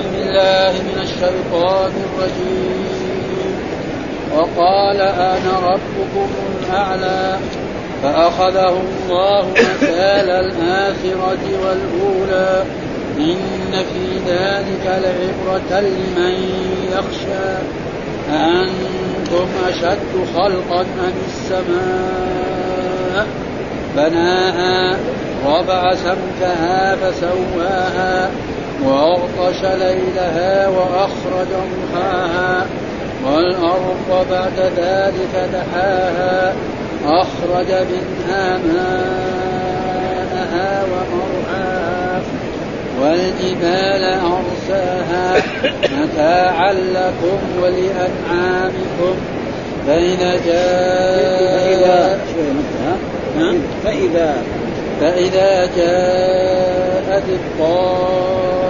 أعوذ بالله من الشيطان الرجيم. وقال أنا ربكم الأعلى فأخذه الله نكال الآخرة والأولى. إن في ذلك لعبرة لمن يخشى. أأنتم أشد خلقا أم السماء؟ بناها رفع سمكها فسواها. وأغطش ليلها وأخرج ضحاها والأرض بعد ذلك دحاها أخرج منها ماءها ومرعاها والجبال أرساها متاعا لكم ولأنعامكم فإذا جاء فإذا فإذا جاءت الطامة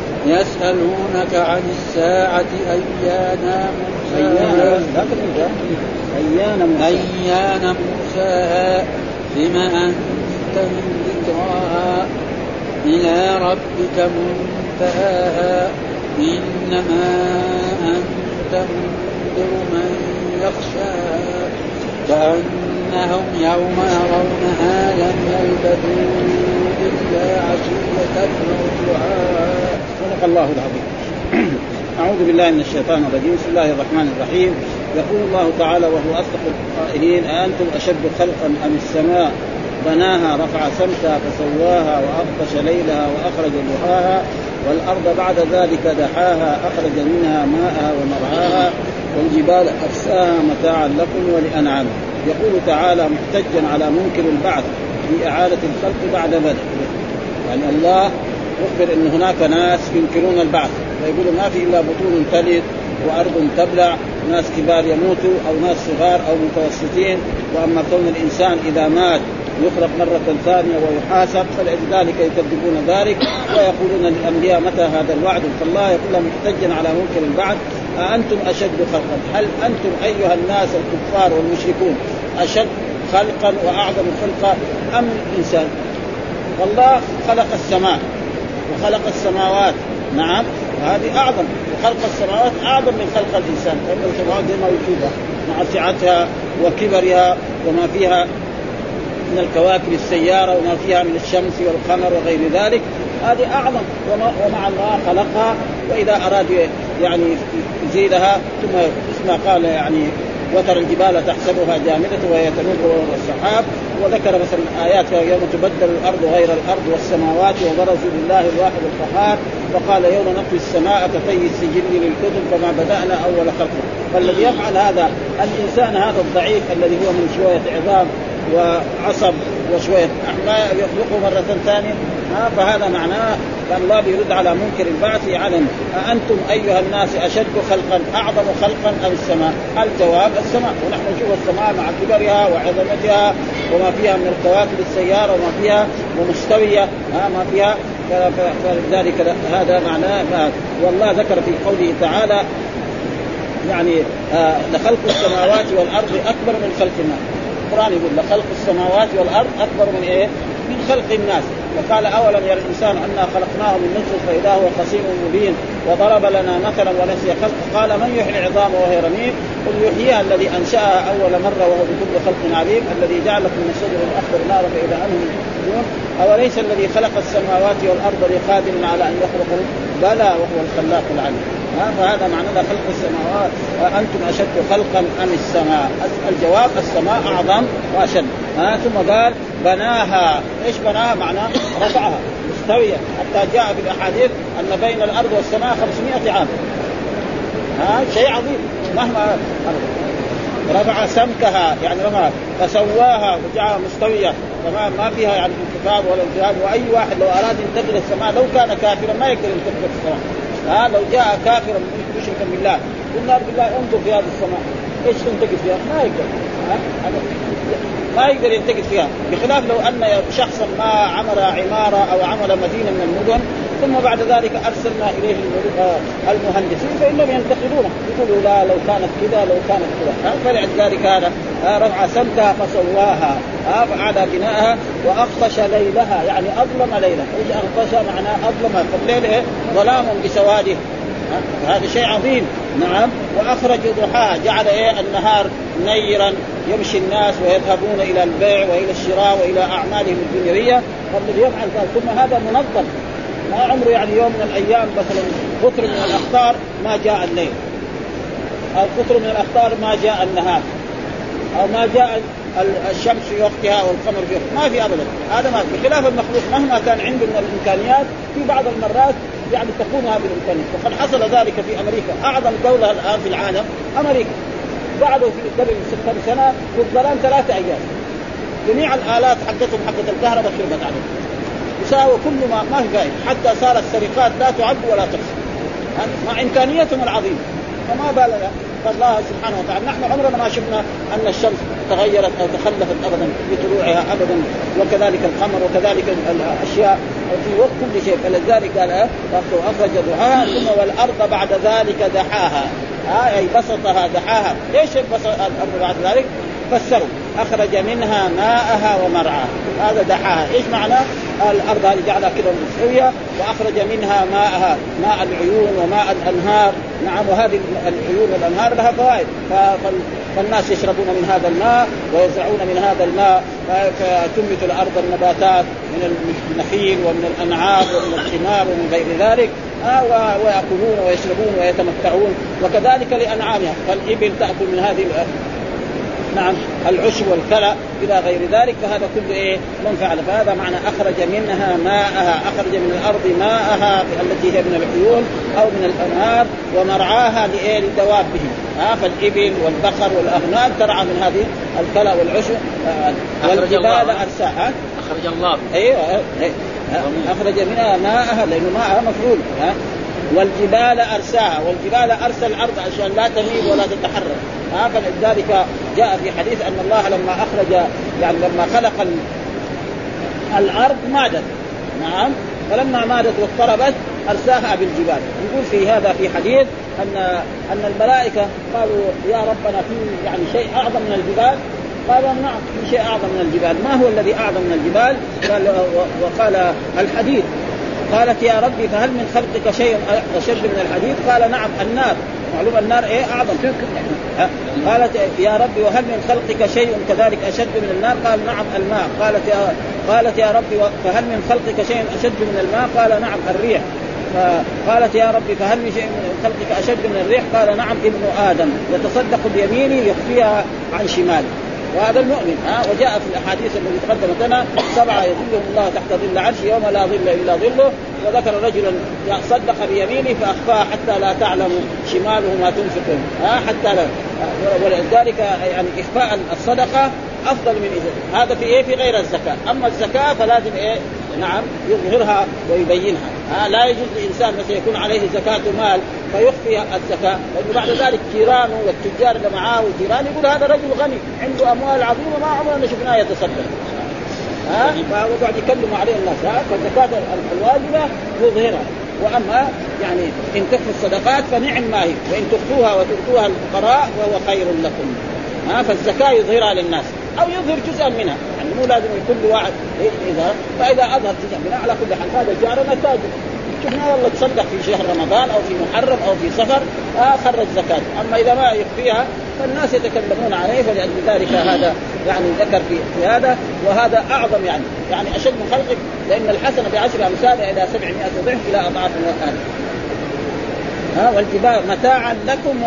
يسألونك عن الساعة أيان مرساها؟ أيان أيان مرساها. بما أنت من ذكراها؟ إلى ربك منتهاها؟ إنما أنت منذر من يخشاها. كأنهم يوم يرونها لم يلبثوا إلا عشية أو ضحاها صدق الله العظيم. أعوذ بالله من الشيطان الرجيم. بسم الله الرحمن الرحيم. يقول الله تعالى وهو أصدق القائلين أأنتم أشد خلقا أم السماء؟ بناها رفع سمكها فسواها وأغطش ليلها وأخرج ضحاها والأرض بعد ذلك دحاها أخرج منها ماءها ومرعاها والجبال أرساها متاعا لكم ولأنعامكم يقول تعالى محتجا على منكر البعث في إعادة الخلق بعد بدء يعني الله يخبر إن هناك ناس ينكرون البعث. ويقولوا ما في إلا بطون تلد وأرض تبلع ناس كبار يموتوا أو ناس صغار أو متوسطين. وأما كون الإنسان إذا مات يخلق مرة ثانية ويحاسب فلذلك يكذبون ذلك ويقولون للأنبياء متى هذا الوعد؟ فالله يقول لهم محتجا على منكر البعث. أأنتم أشد خلقا؟ هل أنتم أيها الناس الكفار والمشركون أشد خلقا وأعظم خلقا أم الإنسان؟ والله خلق السماء. وخلق السماوات. نعم وهذه أعظم. وخلق السماوات أعظم من خلق الإنسان. لأن السماوات زي ما يشوفها مع سعتها وكبرها وما فيها من الكواكب السيارة وما فيها من الشمس والقمر وغير ذلك. هذه أعظم. ومع الله خلقها وإذا أراد يعني يزيدها ثم اسمع قال يعني وترى الجبال تحسبها جامدة وهي تمر السحاب وذكر مثلا آيات يوم تبدل الأرض غير الأرض والسماوات وبرزوا لله الواحد القهار وقال يوم نطوي السماء كطي السجل للكتب كما بدأنا أول خلق. فالذي يفعل هذا الإنسان هذا الضعيف الذي هو من شوية عظام وعصب وشوية ما يخلقه مرة ثانية فهذا معناه فالله بيرد على منكر البعث علم أأنتم أيها الناس أشد خلقا أعظم خلقا أم السماء؟ الجواب السماء ونحن نشوف السماء مع كبرها وعظمتها وما فيها من الكواكب السيارة وما فيها ومستوية ما فيها فلذلك هذا معناه والله ذكر في قوله تعالى يعني آه لخلق السماوات والأرض أكبر من خلق الناس القرآن يقول لخلق السماوات والأرض أكبر من إيه؟ من خلق الناس. وقال أولم يرى الإنسان أنا خلقناه من نطفة فإذا هو خصيم مبين. وضرب لنا مثلا ونسي خلقه قال من يحيي العظام وهي رميم؟ قل يحييها الذي أنشأها أول مرة وهو بكل خلق عليم. الذي جعل لكم من الشجر الاخضر نارا فإذا انهم يؤمنون أوليس الذي خلق السماوات والأرض بقادر على أن يخلق بلى وهو الخلاق العليم. فهذا معنى خلق السماوات. أنتم أشد خلقا أم السماء؟ الجواب السماء أعظم وأشد. ها ثم قال بناها. إيش بناها؟ معناه رفعها مستوية. حتى جاء في الأحاديث أن بين الأرض والسماء 500 عام. ها شيء عظيم. مهما رفع سمكها يعني رفع فسواها وجعلها مستوية. سماء ما فيها يعني انتفاض ولا انتهاب وأي واحد لو أراد ينتقل السماء لو كان كافرا ما يقدر ينتقل السماء. ها لو جاء كافرا مشركا بالله. قلنا بالله انظر في هذه السماء. إيش تنتقل فيها؟ ما يقدر. ما يقدر ينتقل فيها. بخلاف لو أن شخصا ما عمل عمارة أو عمل مدينة من المدن ثم بعد ذلك أرسلنا إليه المهندسين فانهم ينتقلون يقولوا لا لو كانت كذا لو كانت كذا. فلذلك هذا. رفع سمكها فسواها. فعاد بناءها وأغطش ليلها. يعني أظلم ليلها إيش أغطش؟ معناه أظلم. فالليل؟ ظلام بسواده هذا شيء عظيم. نعم. وأخرج ضحاها جعل إيه؟ النهار نيرا يمشي الناس ويذهبون إلى البيع وإلى الشراء وإلى أعمالهم الدنيوية. فالذي يفعل ذلك ثم هذا منظم. ما عمره يعني يوم من الأيام مثلا قطر من الأخطار ما جاء الليل. أو قطر من الأخطار ما جاء النهار. أو ما جاء الشمس في وقتها والقمر في وقتها ما في ابدا. هذا ما بخلاف المخلوق مهما كان عنده من الإمكانيات في بعض المرات يعني تكون هذه الامكانيات وقد حصل ذلك في أمريكا أعظم دولة الآن في العالم أمريكا. قعدوا في قبل ست سنة في الظلام ثلاثة أيام. جميع الآلات حقتهم حقت الكهرباء خربت عليهم. يساوي كل ما ما في حتى صارت السرقات لا تعد ولا تحصى. مع إمكانيتهم العظيمة. فما بالنا. فالله سبحانه وتعالى. نحن عمرنا ما شفنا أن الشمس تغيرت أو تخلفت ابدا في طلوعها ابدا وكذلك القمر وكذلك الأشياء في وقت كل شيء. فلذلك قال اخرج ضحاها ثم والأرض بعد ذلك دحاها. ها أي بسطها دحاها. إيش بسط الأرض بعد ذلك؟ فسروا. أخرج منها ماءها ومرعاها. هذا دحاها. إيش معناه؟ الأرض هذه جعلها كذا مستوية وأخرج منها ماءها. ماء العيون وماء الأنهار. نعم وهذه العيون والأنهار لها فوائد. فالناس يشربون من هذا الماء ويزرعون من هذا الماء. فتنبت الأرض النباتات من النخيل ومن الأنعام ومن الثمار ومن غير ذلك. آه ويأكلون ويشربون ويتمتعون. وكذلك لأنعامها. فالإبل تأكل من هذه نعم العشب والكلى إلى غير ذلك فهذا كله إيه؟ منفعه فهذا معنى أخرج منها ماءها أخرج من الأرض ماءها التي هي من العيون أو من الأنهار ومرعاها لإيه؟ لدوابهم ها فالإبل والبقر والأغنام ترعى من هذه الكلى والعشب. آه والجبال أرساها. أخرج الله. أيوه أيوة. أخرج منها ماءها لأنه ماءها مفعول. ها والجبال أرساها والجبال ارسى الأرض عشان لا تميل ولا تتحرك. ها فلذلك جاء في حديث أن الله لما أخرج يعني لما خلق الأرض مادت نعم. فلما مادت واضطربت أرساها بالجبال. يقول في هذا في حديث أن أن الملائكة قالوا يا ربنا في يعني شيء أعظم من الجبال؟ قال نعم في شيء أعظم من الجبال. ما هو الذي أعظم من الجبال؟ قال وقال الحديد قالت يا ربي فهل من خلقك شيء أشد من الحديد؟ قال نعم النار معلوم النار إيه أعظم قالت يا ربي وهل من خلقك شيء كذلك أشد من النار؟ قال نعم الماء قالت يا قالت يا ربي فهل من خلقك شيء أشد من الماء؟ قال نعم الريح قالت يا ربي فهل من شيء من خلقك أشد من الريح؟ قال نعم ابن آدم يتصدق بيمينه يخفيها عن شماله وهذا المؤمن ها وجاء في الأحاديث التي تقدمت لنا سبعه يظلهم الله تحت ظل عرش يوم لا ظل إلا ظله وذكر رجلا صدق بيمينه فاخفاها حتى لا تعلم شماله ما تنفق ها حتى لا ولذلك يعني إخفاء الصدقة أفضل من إذن. هذا في إيه؟ في غير الزكاة. أما الزكاة فلازم إيه؟ نعم يظهرها ويبينها. آه لا يجوز لإنسان مثلا يكون عليه زكاة مال فيخفي الزكاة. لأنه بعد ذلك جيرانه والتجار اللي معاه والجيران يقول هذا رجل غني عنده أموال عظيمة ما عمرنا شفناه يتصدق. ها آه ويقعد يكلموا عليه الناس ها فالزكاة الواجبة يظهرها. وأما يعني إن تخفوا الصدقات فنعم ما هي. وإن تخفوها وتؤتوها الفقراء فهو خير لكم. ها فالزكاة يظهرها للناس. أو يظهر جزءا منها. يعني مو لازم كل واحد اذا فإذا أظهر جزءا منها على كل حال هذا جارنا تاجر شفنا والله تصدق في شهر رمضان أو في محرم أو في سفر آه خرج زكاة. أما إذا ما يخفيها فالناس يتكلمون عليه فلأجل ذلك هذا يعني ذكر في, هذا وهذا أعظم يعني. يعني أشد من خلقك لأن الحسنة بعشر أمثالها إلى 700 ضعف إلى أضعاف ها والجبال متاعا لكم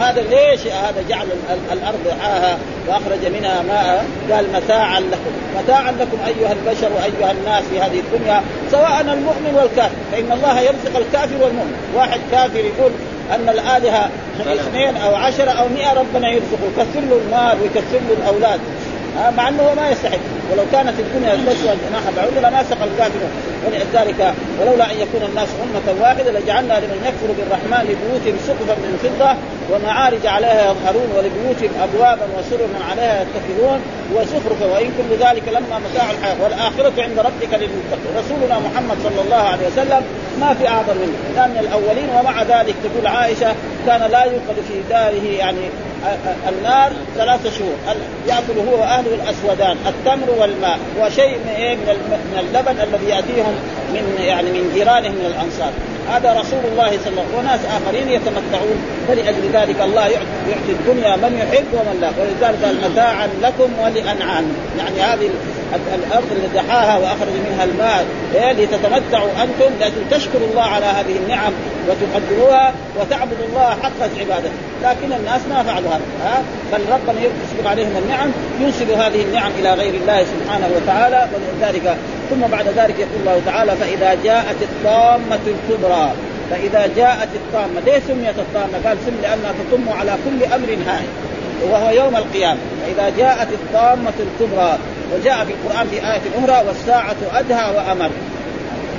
هذا ليش هذا جعل الأرض دعاها وأخرج منها ماء؟ قال متاعا لكم. متاعا لكم أيها البشر وأيها الناس في هذه الدنيا سواء المؤمن والكافر. فإن الله يرزق الكافر والمؤمن. واحد كافر يقول أن الآلهة اثنين أو عشرة أو مئة ربنا يرزقه. يكثر له المال ويكثر له الأولاد. مع أنه ما يستحق. ولو كانت الدنيا تسوى جناح لما سقى الكافر ولذلك ولولا أن يكون الناس أمة واحدة لجعلنا لمن يكفر بالرحمن لبيوتهم سقفا من فضة ومعارج عليها يظهرون ولبيوتهم أبوابا وسررا عليها يتخذون وزخرفا وإن كل ذلك لما متاع الحياة. والآخرة عند ربك للمتقين. رسولنا محمد صلى الله عليه وسلم ما في أعظم منه. كان من الأولين ومع ذلك تقول عائشة كان لا يوقد في داره يعني النار ثلاثة شهور. يأكل هو وأهله الأسودان. التمر والماء. وشيء من إيه؟ من اللبن الذي يأتيهم من يعني من جيرانهم من الأنصار. هذا رسول الله صلى الله عليه وسلم. وناس آخرين يتمتعون. فلأجل ذلك الله يعطي الدنيا من يحب ومن لا. ولذلك قال متاعا لكم ولأنعام. يعني هذه الأرض اللي دحاها وأخرج منها الماء إيه؟ لتتمتعوا أنتم لازم تشكروا الله على هذه النعم. وتقدروها وتعبدوا الله حق عبادته لكن الناس ما فعلوا هذا. ها؟ بل ربنا يسبق عليهم النعم ينسب هذه النعم إلى غير الله سبحانه وتعالى ولذلك ثم بعد ذلك يقول الله تعالى فإذا جاءت الطامة الكبرى. فإذا جاءت الطامة ليه سميت الطامة؟ قال سم لأنها تطم على كل أمر هائل وهو يوم القيامة. فإذا جاءت الطامة الكبرى وجاء في القرآن في آية أخرى والساعة أدهى وأمر.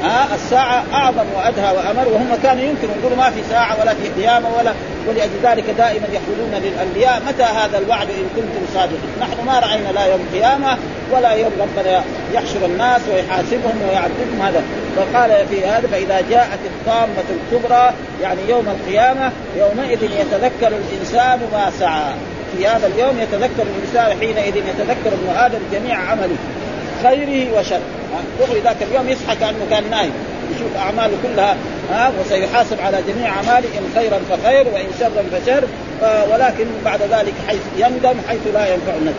ها الساعة أعظم وأدهى وأمر وهم كانوا ينكروا يقولوا ما في ساعة ولا في قيامة ولا ولأجل ذلك دائما يقولون للأنبياء متى هذا الوعد إن كنتم صادقين؟ نحن ما رأينا لا يوم قيامة ولا يوم ربنا يحشر الناس ويحاسبهم ويعذبهم هذا. فقال في هذا فإذا جاءت الطامة الكبرى يعني يوم القيامة يومئذ يتذكر الإنسان ما سعى. في هذا اليوم يتذكر الإنسان حينئذ يتذكر ابن آدم جميع عمله خيره وشره. دغري ذاك اليوم يصحى كانه كان نايم. يشوف أعماله كلها ها وسيحاسب على جميع اعماله ان خيرا فخير وإن شرا فشر ولكن بعد ذلك حيث يندم حيث لا ينفع الندم.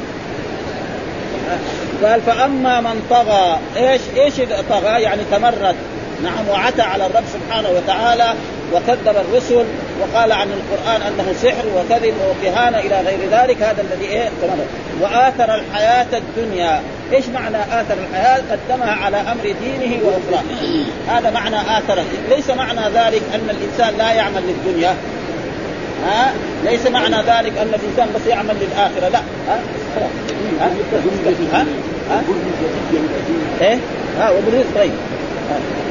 قال فأما من طغى إيش إيش طغى؟ يعني تمرد. نعم وعتى على الرب سبحانه وتعالى وكذب الرسل وقال عن القرآن أنه سحر وكذب وكهانة إلى غير ذلك هذا الذي إيه؟ وآثر الحياة الدنيا. إيش معنى آثر الحياة؟ قدمها على أمر دينه وأخرى هذا معنى آثر. ليس معنى ذلك أن الإنسان لا يعمل للدنيا. ها؟ ليس معنى ذلك أن الإنسان بس يعمل للآخرة. لا. ها؟ ها؟ ها, ها؟ إيه؟ ها وبرز طيب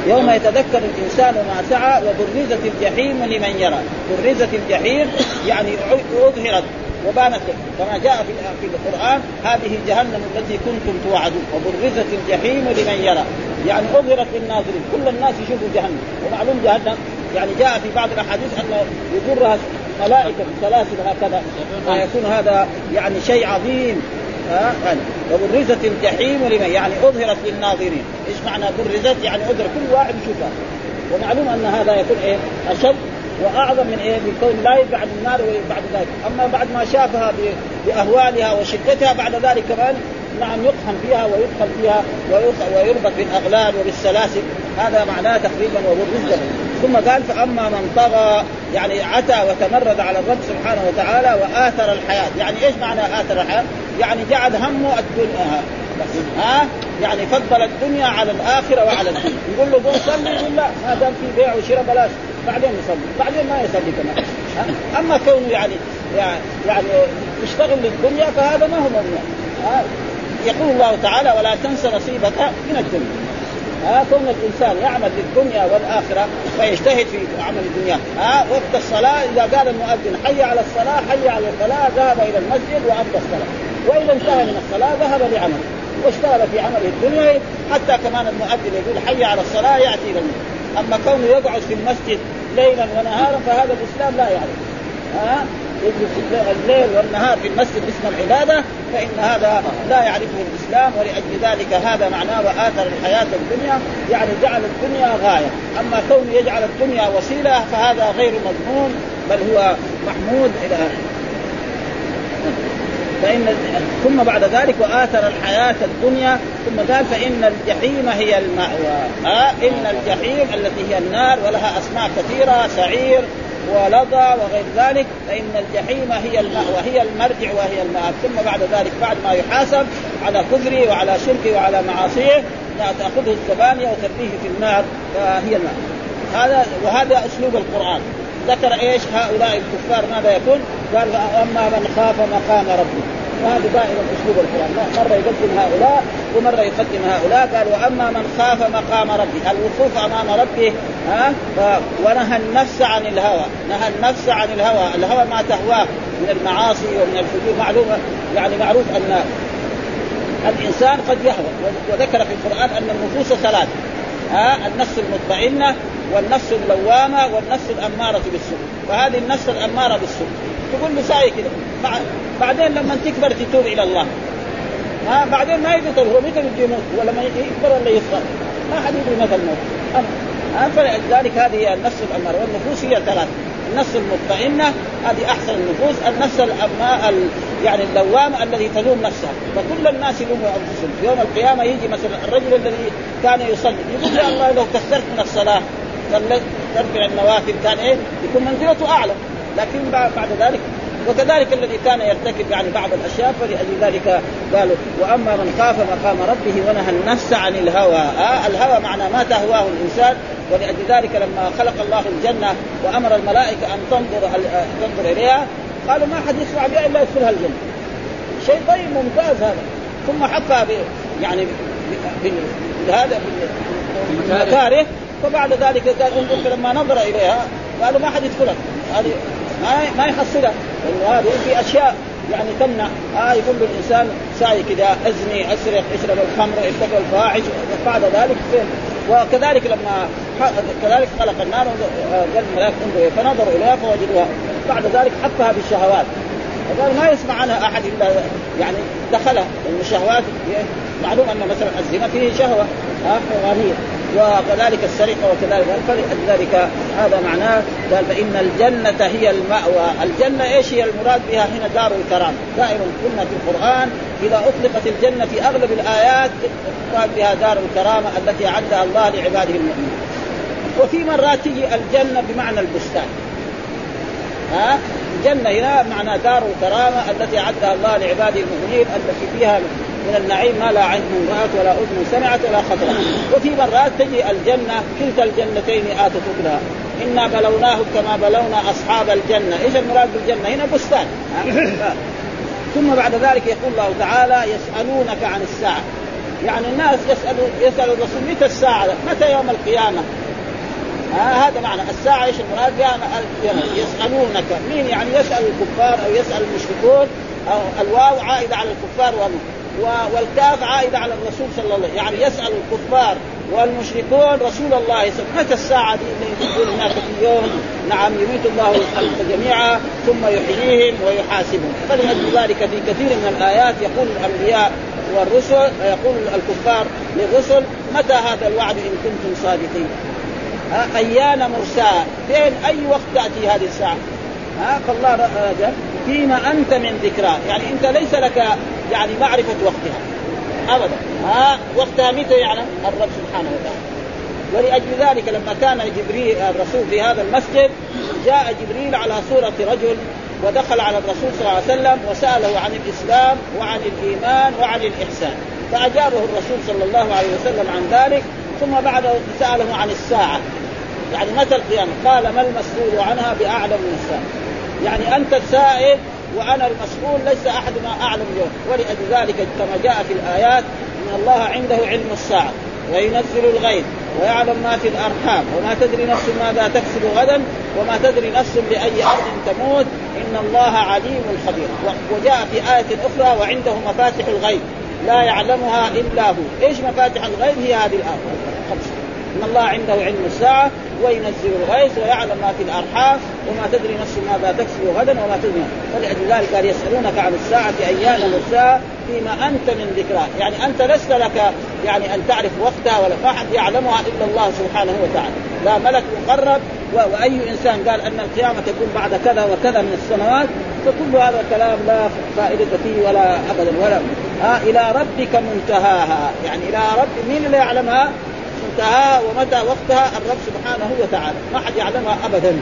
يوم يتذكر الإنسان ما سعى وبرزت الجحيم لمن يرى. برزت الجحيم يعني أظهرت وبانت كما جاء في القرآن هذه جهنم التي كنتم توعدون. وبرزت الجحيم لمن يرى. يعني أظهرت للناظرين. كل الناس يشوفوا جهنم. ومعلوم جهنم يعني جاء في بعض الأحاديث أن يجرها ملائكة بسلاسل هكذا. فيكون هذا يعني شيء عظيم. ها يعني وبرزت الجحيم لمن؟ يعني أظهرت للناظرين. إيش معنى برزت يعني اظهر كل واحد يشوفها. ومعلوم أن هذا يكون إيه؟ أشد وأعظم من إيه؟ من كون لا يبعد النار بعد ذلك. أما بعد ما شافها بأهوالها وشدتها بعد ذلك كمان نعم يقحم فيها ويدخل فيها ويربط بالأغلال وبالسلاسل. هذا معناه تقريبا وبالرزق ثم قال فأما من طغى يعني عتى وتمرد على الرب سبحانه وتعالى وآثر الحياة، يعني إيش معنى آثر الحياة؟ يعني جعل همه الدنيا. ها؟ يعني فضل الدنيا على الآخرة وعلى الدين. يقول له قوم صلي يقول لا ما دام في بيع وشراء بلاش. بعدين يصلي بعدين ما يصلي كمان. أما كونه يعني يعني يشتغل للدنيا فهذا ما هو ممنوع. يقول الله تعالى ولا تنس نصيبك من الدنيا. ها كون الإنسان يعمل للدنيا والآخرة فيجتهد في عمل الدنيا. ها وقت الصلاة إذا قال المؤذن حي على الصلاة حي على الصلاة ذهب إلى المسجد وابدى الصلاة. وإذا انتهى من الصلاة ذهب لعمله. واشتغل في عمله الدنيا حتى كمان المؤذن يقول حي على الصلاة يأتي إلى المسجد. أما كونه يقعد في المسجد ليلا ونهارا فهذا الإسلام لا يعرف. ها؟ يجلس الليل والنهار في المسجد باسم العبادة فإن هذا لا يعرفه الإسلام ولأجل ذلك هذا معناه واثر الحياة الدنيا يعني جعل الدنيا غاية، أما كونه يجعل الدنيا وسيلة فهذا غير مضمون بل هو محمود إلى فإن ثم بعد ذلك وآثر الحياة الدنيا ثم قال فإن الجحيم هي المأوى. آه إن الجحيم التي هي النار ولها أسماء كثيرة سعير ولظى وغير ذلك فإن الجحيم هي المأوى هي المرجع وهي المآب. ثم بعد ذلك بعد ما يحاسب على كفره وعلى شركه وعلى معاصيه تأخذه الزبانية وترميه في النار فهي الماء هذا وهذا أسلوب القرآن. ذكر إيش؟ هؤلاء الكفار ماذا يكون؟ قال اما من خاف مقام ربه. وهذا دائما اسلوب القران مرة يقدم هؤلاء ومرة يقدم هؤلاء. قال واما من خاف مقام ربه الوقوف أمام ربه ها؟ ونهى النفس عن الهوى. نهى النفس عن الهوى. الهوى ما تهواه من المعاصي ومن الفجور معلومه يعني معروف أن الإنسان قد يهوى. وذكر في القرآن أن النفوس ثلاث ها؟ النفس المطمئنة والنفس اللوامة والنفس الأمارة بالسوء. فهذه النفس الأمارة بالسوء. تقول له ساي كذا بعدين لما تكبر تتوب إلى الله. ها؟ بعدين ما يدري هو متى بده يموت؟ ولا ما يكبر ولا يصغر. ما حد يدري متى الموت. فلذلك هذه النفس الأمارة. والنفوس هي ثلاث النفس المطمئنة هذه أحسن النفوس. النفس الأما يعني اللوامة الذي تلوم نفسها. فكل الناس يلوموا أنفسهم. يوم القيامة يجي مثلا الرجل الذي كان يصلي. يقول يا الله لو كثرت من الصلاة ترفع النوافل كان إيه؟ يكون منزلته أعلى. لكن بعد ذلك وكذلك الذي كان يرتكب يعني بعض الأشياء فلأجل ذلك قالوا وأما من خاف مقام ربه ونهى النفس عن الهوى. آه الهوى معنى ما تهواه الإنسان. ولأجل ذلك لما خلق الله الجنة وأمر الملائكة أن تنظر آه، تنظر إليها قالوا ما حد يسمع بها إلا يدخلها الجنة. شيء طيب ممتاز هذا. ثم حفها يعني بهذا المكاره فبعد ذلك قال انظر فلما نظر إليها. قالوا ما حد يدخلها هذه ما يحصلها لأنه هذه في أشياء يعني تمنع. آه يقول له الإنسان ساي كذا أزني أسرق اشرب الخمر ارتكب الفاحش. بعد ذلك فين؟ وكذلك لما كذلك خلق النار قال الملائكة انظروا فنظروا إليها فوجدوها. بعد ذلك حفها بالشهوات. وقال ما يسمع عنها أحد إلا يعني دخلها. لأن الشهوات معلوم أن مثلا الزنا فيه شهوة. غنيه وكذلك السرقة وكذلك فلذلك هذا معناه. قال فإن الجنة هي المأوى، الجنة إيش هي المراد بها؟ هنا دار الكرامه، دائما قلنا في القرآن. إذا أطلقت الجنة في أغلب الآيات قال بها دار الكرامة التي أعدها الله لعباده المؤمنين. وفي مرات تجي الجنة بمعنى البستان. ها؟ الجنة هنا معنى دار الكرامة التي أعدها الله لعباده المؤمنين التي فيها من النعيم ما لا عين رأت ولا أذن سمعت ولا خطرت وفي مرات تجي الجنة كلتا الجنتين آتت أكلها. إنا بلوناهم كما بلونا أصحاب الجنة. إيش المراد بالجنة؟ هنا بستان. ثم بعد ذلك يقول الله تعالى يسألونك عن الساعة. يعني الناس يسألوا يسأل الرسول متى الساعة؟ متى يوم القيامة؟ آه هذا معنى. الساعة إيش المراد؟ بها يسألونك. مين يعني يسأل الكفار أو يسأل المشركون؟ أو الواو عائدة على الكفار والمشركون والكاف عائدة على الرسول صلى الله عليه وسلم. يعني يسأل الكفار والمشركون رسول الله صلى الله عليه وسلم متى الساعة دي يقول هناك في يوم نعم يميت الله الخلق جميعا ثم يحييهم ويحاسبهم. فلأجل ذلك في كثير من الآيات يقول الأنبياء والرسل يقول الكفار للرسل متى هذا الوعد إن كنتم صادقين؟ أيان مرساة فين؟ أي وقت تأتي هذه الساعة؟ ها فالله رجل فيما أنت من ذكرى. يعني أنت ليس لك يعني معرفة وقتها. ابدا. ها وقتها متى يعلم؟ الرب سبحانه وتعالى. ولأجل ذلك لما كان جبريل الرسول في هذا المسجد جاء جبريل على صورة رجل ودخل على الرسول صلى الله عليه وسلم وسأله عن الإسلام وعن الإيمان وعن الإحسان. فأجابه الرسول صلى الله عليه وسلم عن ذلك ثم بعد سأله عن الساعة. يعني متى القيامة؟ قال ما المسؤول عنها بأعلم من الساعة. يعني أنت السائل وأنا المسؤول ليس احدنا أعلم اليوم. ولأجل ذلك كما جاء في الآيات إن الله عنده علم الساعة وينزل الغيب ويعلم ما في الأرحام وما تدري نفس ماذا تكسب غدا وما تدري نفس بأي أرض تموت. إن الله عليم خبير. وجاء في آية أخرى وعنده مفاتح الغيب. لا يعلمها إلا هو. إيش مفاتح الغيب؟ هي هذه الآية. إن الله عنده علم الساعة وينزل الغيث ويعلم ما في الأرحام وما تدري نفس ماذا تكسب غدا وما تدري فلأجل ذلك قال يسألونك عن الساعة أيان الساعة فيما أنت من ذكرها يعني أنت لست لك يعني أن تعرف وقتها ولا ما حد يعلمها إلا الله سبحانه وتعالى. لا ملك مقرب. وأي إنسان قال أن القيامة تكون بعد كذا وكذا من السنوات فكل هذا الكلام لا فائدة فيه ولا أبدا ولا. آه إلى ربك منتهاها. يعني إلى رب مين اللي يعلمها؟ منتهاها ومتى وقتها الرب سبحانه وتعالى. ما حد يعلمها ابدا.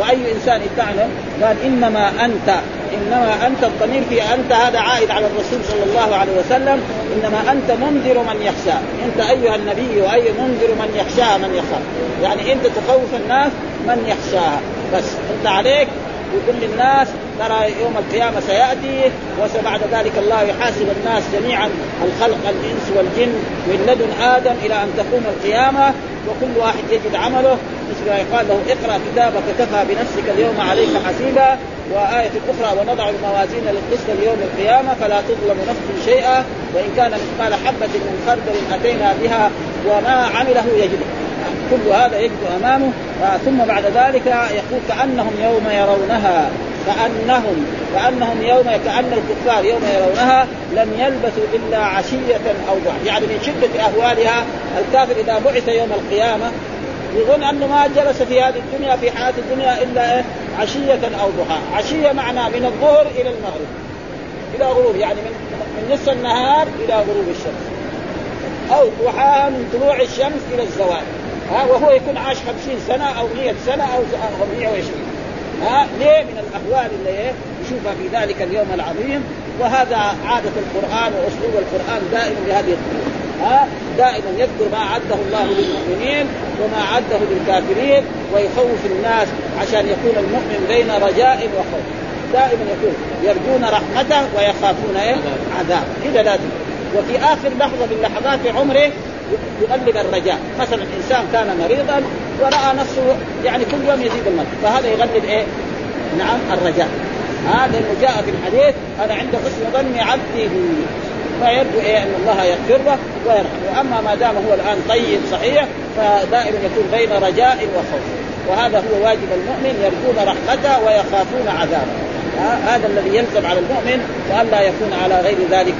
وأي إنسان يتعلم قال إنما انت إنما أنت الضمير في أنت هذا عائد على الرسول صلى الله عليه وسلم. إنما أنت منذر من يخشى. أنت أيها النبي وأي منذر من يخشاها من يخاف. يعني أنت تخوف الناس من يخشاها. بس أنت عليك يقول للناس ترى يوم القيامة سيأتي وبعد ذلك الله يحاسب الناس جميعا الخلق الإنس والجن من لدن آدم إلى أن تقوم القيامة وكل واحد يجد عمله. مثل ما يقال له اقرأ كتابك كفى بنفسك اليوم عليك حسيبا. وآية أخرى ونضع الموازين للقسط ليوم القيامة فلا تظلم نفس شيئا. وإن كان مثقال حبة من خردل أتينا بها وما عمله يجده كل هذا يجد أمامه. ثم بعد ذلك يقول كأنهم يوم يرونها. كأنهم كأنهم يوم كأن الكفار يوم يرونها لم يلبثوا إلا عشية أو ضحى يعني من شدة أهوالها الكافر إذا بعث يوم القيامة يظن انه ما جلس في هذه الدنيا في حياة الدنيا إلا إيه؟ عشية أو ضحى، عشية معنى من الظهر إلى المغرب. إلى غروب. يعني من من نصف النهار إلى غروب الشمس. أو ضحاها من طلوع الشمس إلى الزوال. ها وهو يكون عاش خمسين سنة أو مئة سنة أو 120 ها ليه؟ من الاهوال اللي إيه يشوفها في ذلك اليوم العظيم. وهذا عادة القرآن وأسلوب القرآن دائما بهذه الطريقة. ها دائما يذكر ما عده الله للمؤمنين وما عده للكافرين ويخوف الناس عشان يكون المؤمن بين رجاء وخوف. دائما يكون يرجون رحمته ويخافون إيه؟ عذاب كذا لازم وفي آخر لحظة من لحظات عمره يغلب الرجاء. مثلا إنسان كان مريضا ورأى نفسه يعني كل يوم يزيد المرض. فهذا يغلب إيه؟ نعم الرجاء. هذا لأنه جاء في الحديث أنا عند حسن ظن عبدي بي فيرجو إيه؟ أن الله يغفر له ويرحمه. وأما ما دام هو الآن طيب صحيح فدائما يكون بين رجاء وخوف. وهذا هو واجب المؤمن يرجون رحمته ويخافون عذابه. هذا الذي يلزم على المؤمن والا يكون على غير ذلك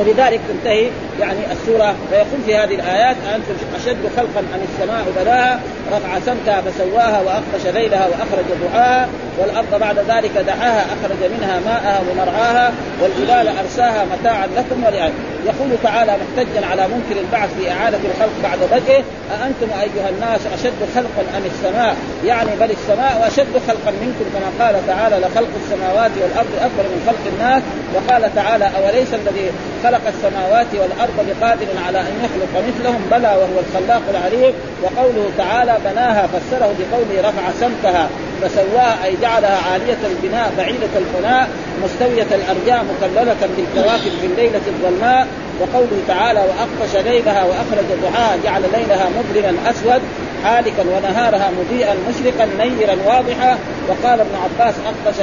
وبذلك تنتهي يعني السورة فيقول في هذه الآيات أنتم أشد خلقا أم السماء بناها؟ رفع سمكها فسواها واغطش ليلها وأخرج ضحاها. والأرض بعد ذلك دعاها أخرج منها ماءها ومرعاها. والجبال أرساها متاعا لكم ولأن يقول تعالى محتجا على منكر البعث في اعاده الخلق بعد بدءه أأنتم أيها الناس أشد خلقا أم السماء؟ يعني بل السماء أشد خلقا منكم كما قال تعالى لخلق السماوات والأرض أكبر من خلق الناس. وقال تعالى أوليس الذي خلق السماوات والأرض بقادر على أن يخلق مثلهم بلى وهو الخلاق العليم. وقوله تعالى بناها فسره بقوله رفع سمكها فسواها أي جعلها عالية البناء بعيدة الفناء مستوية الأرجاء مكللة بالكواكب في الليلة الظلماء. وقوله تعالى واغطش ليلها وأخرج ضحاها جعل ليلها مظلما أسود حالكا ونهارها مضيئا مشرقا نيرا واضحا. وقال ابن عباس اغطش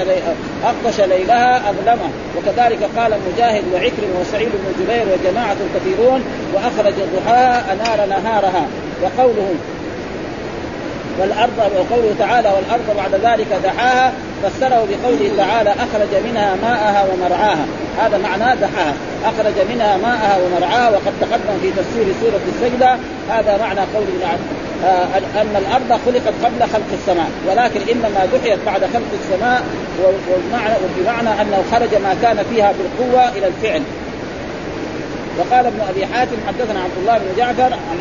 اغطش ليلها أظلمه. وكذلك قال مجاهد وعكرم وسعيد بن جبير وجماعة كثيرون وأخرج ضحاها أنار نهارها. وقوله والارض وقوله تعالى والأرض بعد ذلك دحاها. فسره بقوله تعالى أخرج منها ماءها ومرعاها. هذا معناه دحاها. أخرج منها ماءها ومرعاها وقد تقدم في تفسير سورة السجدة. هذا معنى قول آه ان الأرض خلقت قبل خلق السماء ولكن إنما دحيت بعد خلق السماء وبمعنى وبمعنى أنه خرج ما كان فيها بالقوة إلى الفعل. وقال ابن أبي حاتم حدثنا عبد الله بن جعفر عن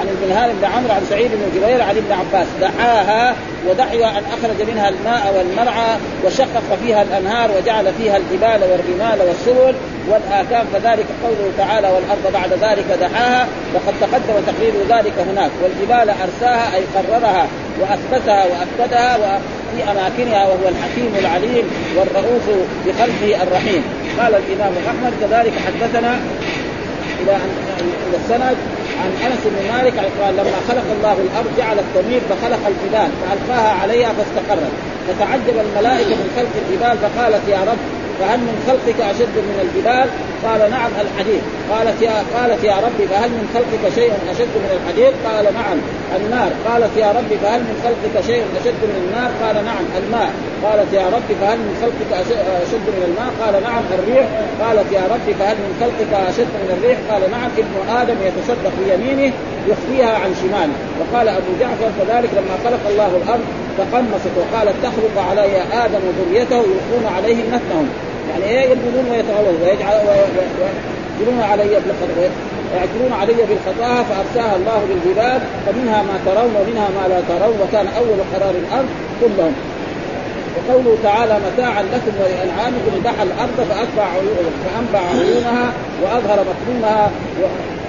عن المنهال بن عمرو عن سعيد بن جبير عن ابن عباس. دعاها ودعي أن أخرج منها الماء والمرعى وشقق فيها الأنهار وجعل فيها الجبال والرمال والسبل والآكام. فذلك قوله تعالى والأرض بعد ذلك دعاها وقد تقدم تقرير ذلك هناك. والجبال أرساها أي قررها وأثبتها وأثبتها في أماكنها وهو الحكيم العليم والرؤوف بخلقه الرحيم. قال الإمام أحمد كذلك حدثنا إلى إلى السند عن أنس بن مالك قال لما خلق الله الأرض جعل التمير فخلق الجبال فألقاها عليها فاستقرت. فتعجب الملائكة من خلق الجبال فقالت يا رب فهل من خلقك أشد من الجبال؟ قال نعم الحديد قالت يا قالت يا ربي فهل من خلقك شيء أشد من الحديد؟ قال نعم النار قالت يا ربي فهل من خلقك شيء أشد من النار؟ قال نعم الماء قالت يا ربي فهل من خلقك أشد من الماء؟ قال نعم الريح قالت يا ربي فهل من خلقك أشد من الريح؟ قال نعم ابن آدم يتصدق بيمينه يخفيها عن شماله وقال أبو جعفر كذلك لما خلق الله الأرض تقمصت وقالت تخلق علي آدم وذريته يلقون عليهم نفسهم يعني إيه يلبدون ويتغوون ويجعل ويجعلون علي ويعجلون علي بالخطايا فأرساها الله بالجبال فمنها ما ترون ومنها ما لا ترون وكان أول قرار الأرض كلهم. وقوله تعالى متاعا لكم ولأنعامكم دحى الأرض فأتبع عيونها فأنبع عيونها وأظهر مكنونها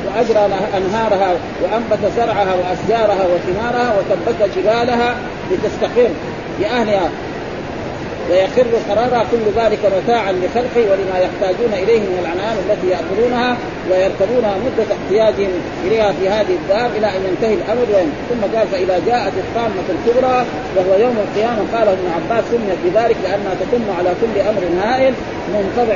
وأجرى أنهارها وأنبت زرعها وأشجارها وثمارها وثبت جبالها لتستقر لاهلها ويخر قرارها كل ذلك متاعا لخلقه ولما يحتاجون إليه من العنان التي يأكلونها ويركبونها مدة احتياجهم إليها في هذه الدار إلى أن ينتهي الأمر. وين ثم قال فاذا جاءت الطامة الكبرى وهو يوم القيامة. قال ابن عباس سميت بذلك لأنها تتم على كل أمر هائل منقطع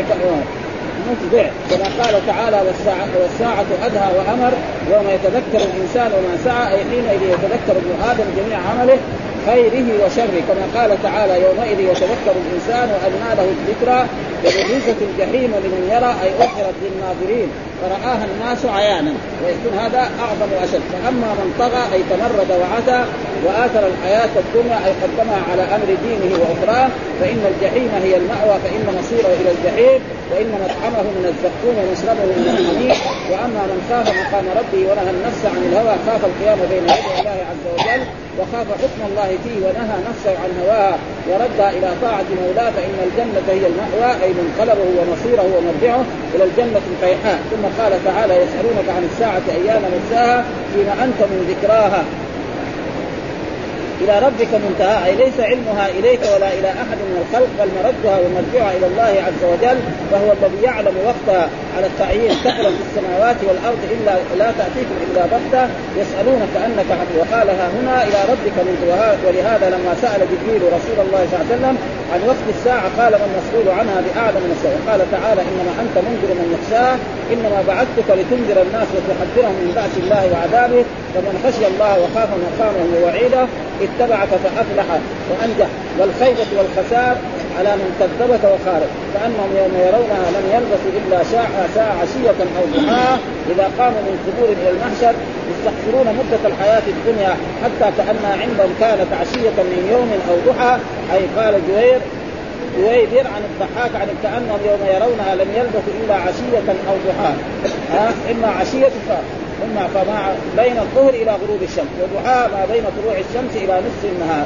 مفزع كما قال تعالى والساعة, والساعة أدهى وأمر يوم يتذكر الإنسان وما سعى أي حينئذ يتذكر ابن آدم جميع عمله خيره وشره. كما قال تعالى يومئذ يتذكر الإنسان وانى له الذكرى وبرزت الجحيم لمن يرى أي اظهرت للناظرين. فرآها الناس عيانا. ويكون هذا أعظم وأشد. فأما من طغى أي تمرد وعتى وآثر الحياة الدنيا أي قدمها على أمر دينه واخراه فإن الجحيم هي المأوى فإن مصيره إلى الجحيم وإن مطعمه من الزقوم ومشربه من الحميم وأما من خاف مقام ربه ونهى النفس عن الهوى خاف القيام بين يدي الله عز وجل وخاف حكم الله فيه ونهى نفسه عن هواها وردها إلى طاعة مولاه فإن الجنة هي المأوى أي منقلبه ومصيره ومرجعه إلى الجنة الفيحاء. ثم قال تعالى يسألونك عن الساعة أيام مرساها فيما أنت من ذكراها. إلى ربك منتهى أي ليس علمها إليك ولا إلى أحد من الخلق بل مردها ومرجعها إلى الله عز وجل وهو الذي يعلم وقتها على التعيين تعلم في السماوات والأرض إلا لا تأتيكم إلا بغتة يسألونك انك عبد وقالها هنا إلى ربك من ولهذا لما سأل جبريل رسول الله صلى الله عليه وسلم عن وقت الساعة قال ما المسؤول عنها باعلم من الساعة قال تعالى إنما أنت منذر من يخشاه إنما بعثتك لتنذر الناس وتحذرهم من بعث الله وعذابه فمن خشي الله وخاف مقامه ووعيده اتبعك فأفلح وأنجح. والخيبة والخسار على من كذبك وخالف كانهم يوم يرونها لم يلبثوا إلا ساعه ساعه عشية أو ضحاها إذا قاموا من قبور إلى المحشر يستغفرون مدة الحياة الدنيا حتى كانها عندهم كانت عشية من يوم أو ضحى. أي قال جوير جويبر عن الضحاك عن كأنهم يوم يرونها لم يلبثوا إلا عشية أو ضحاها إما عشية ثم فما بين الظهر إلى غروب الشمس ودعاء ما بين طلوع الشمس إلى نصف النهار.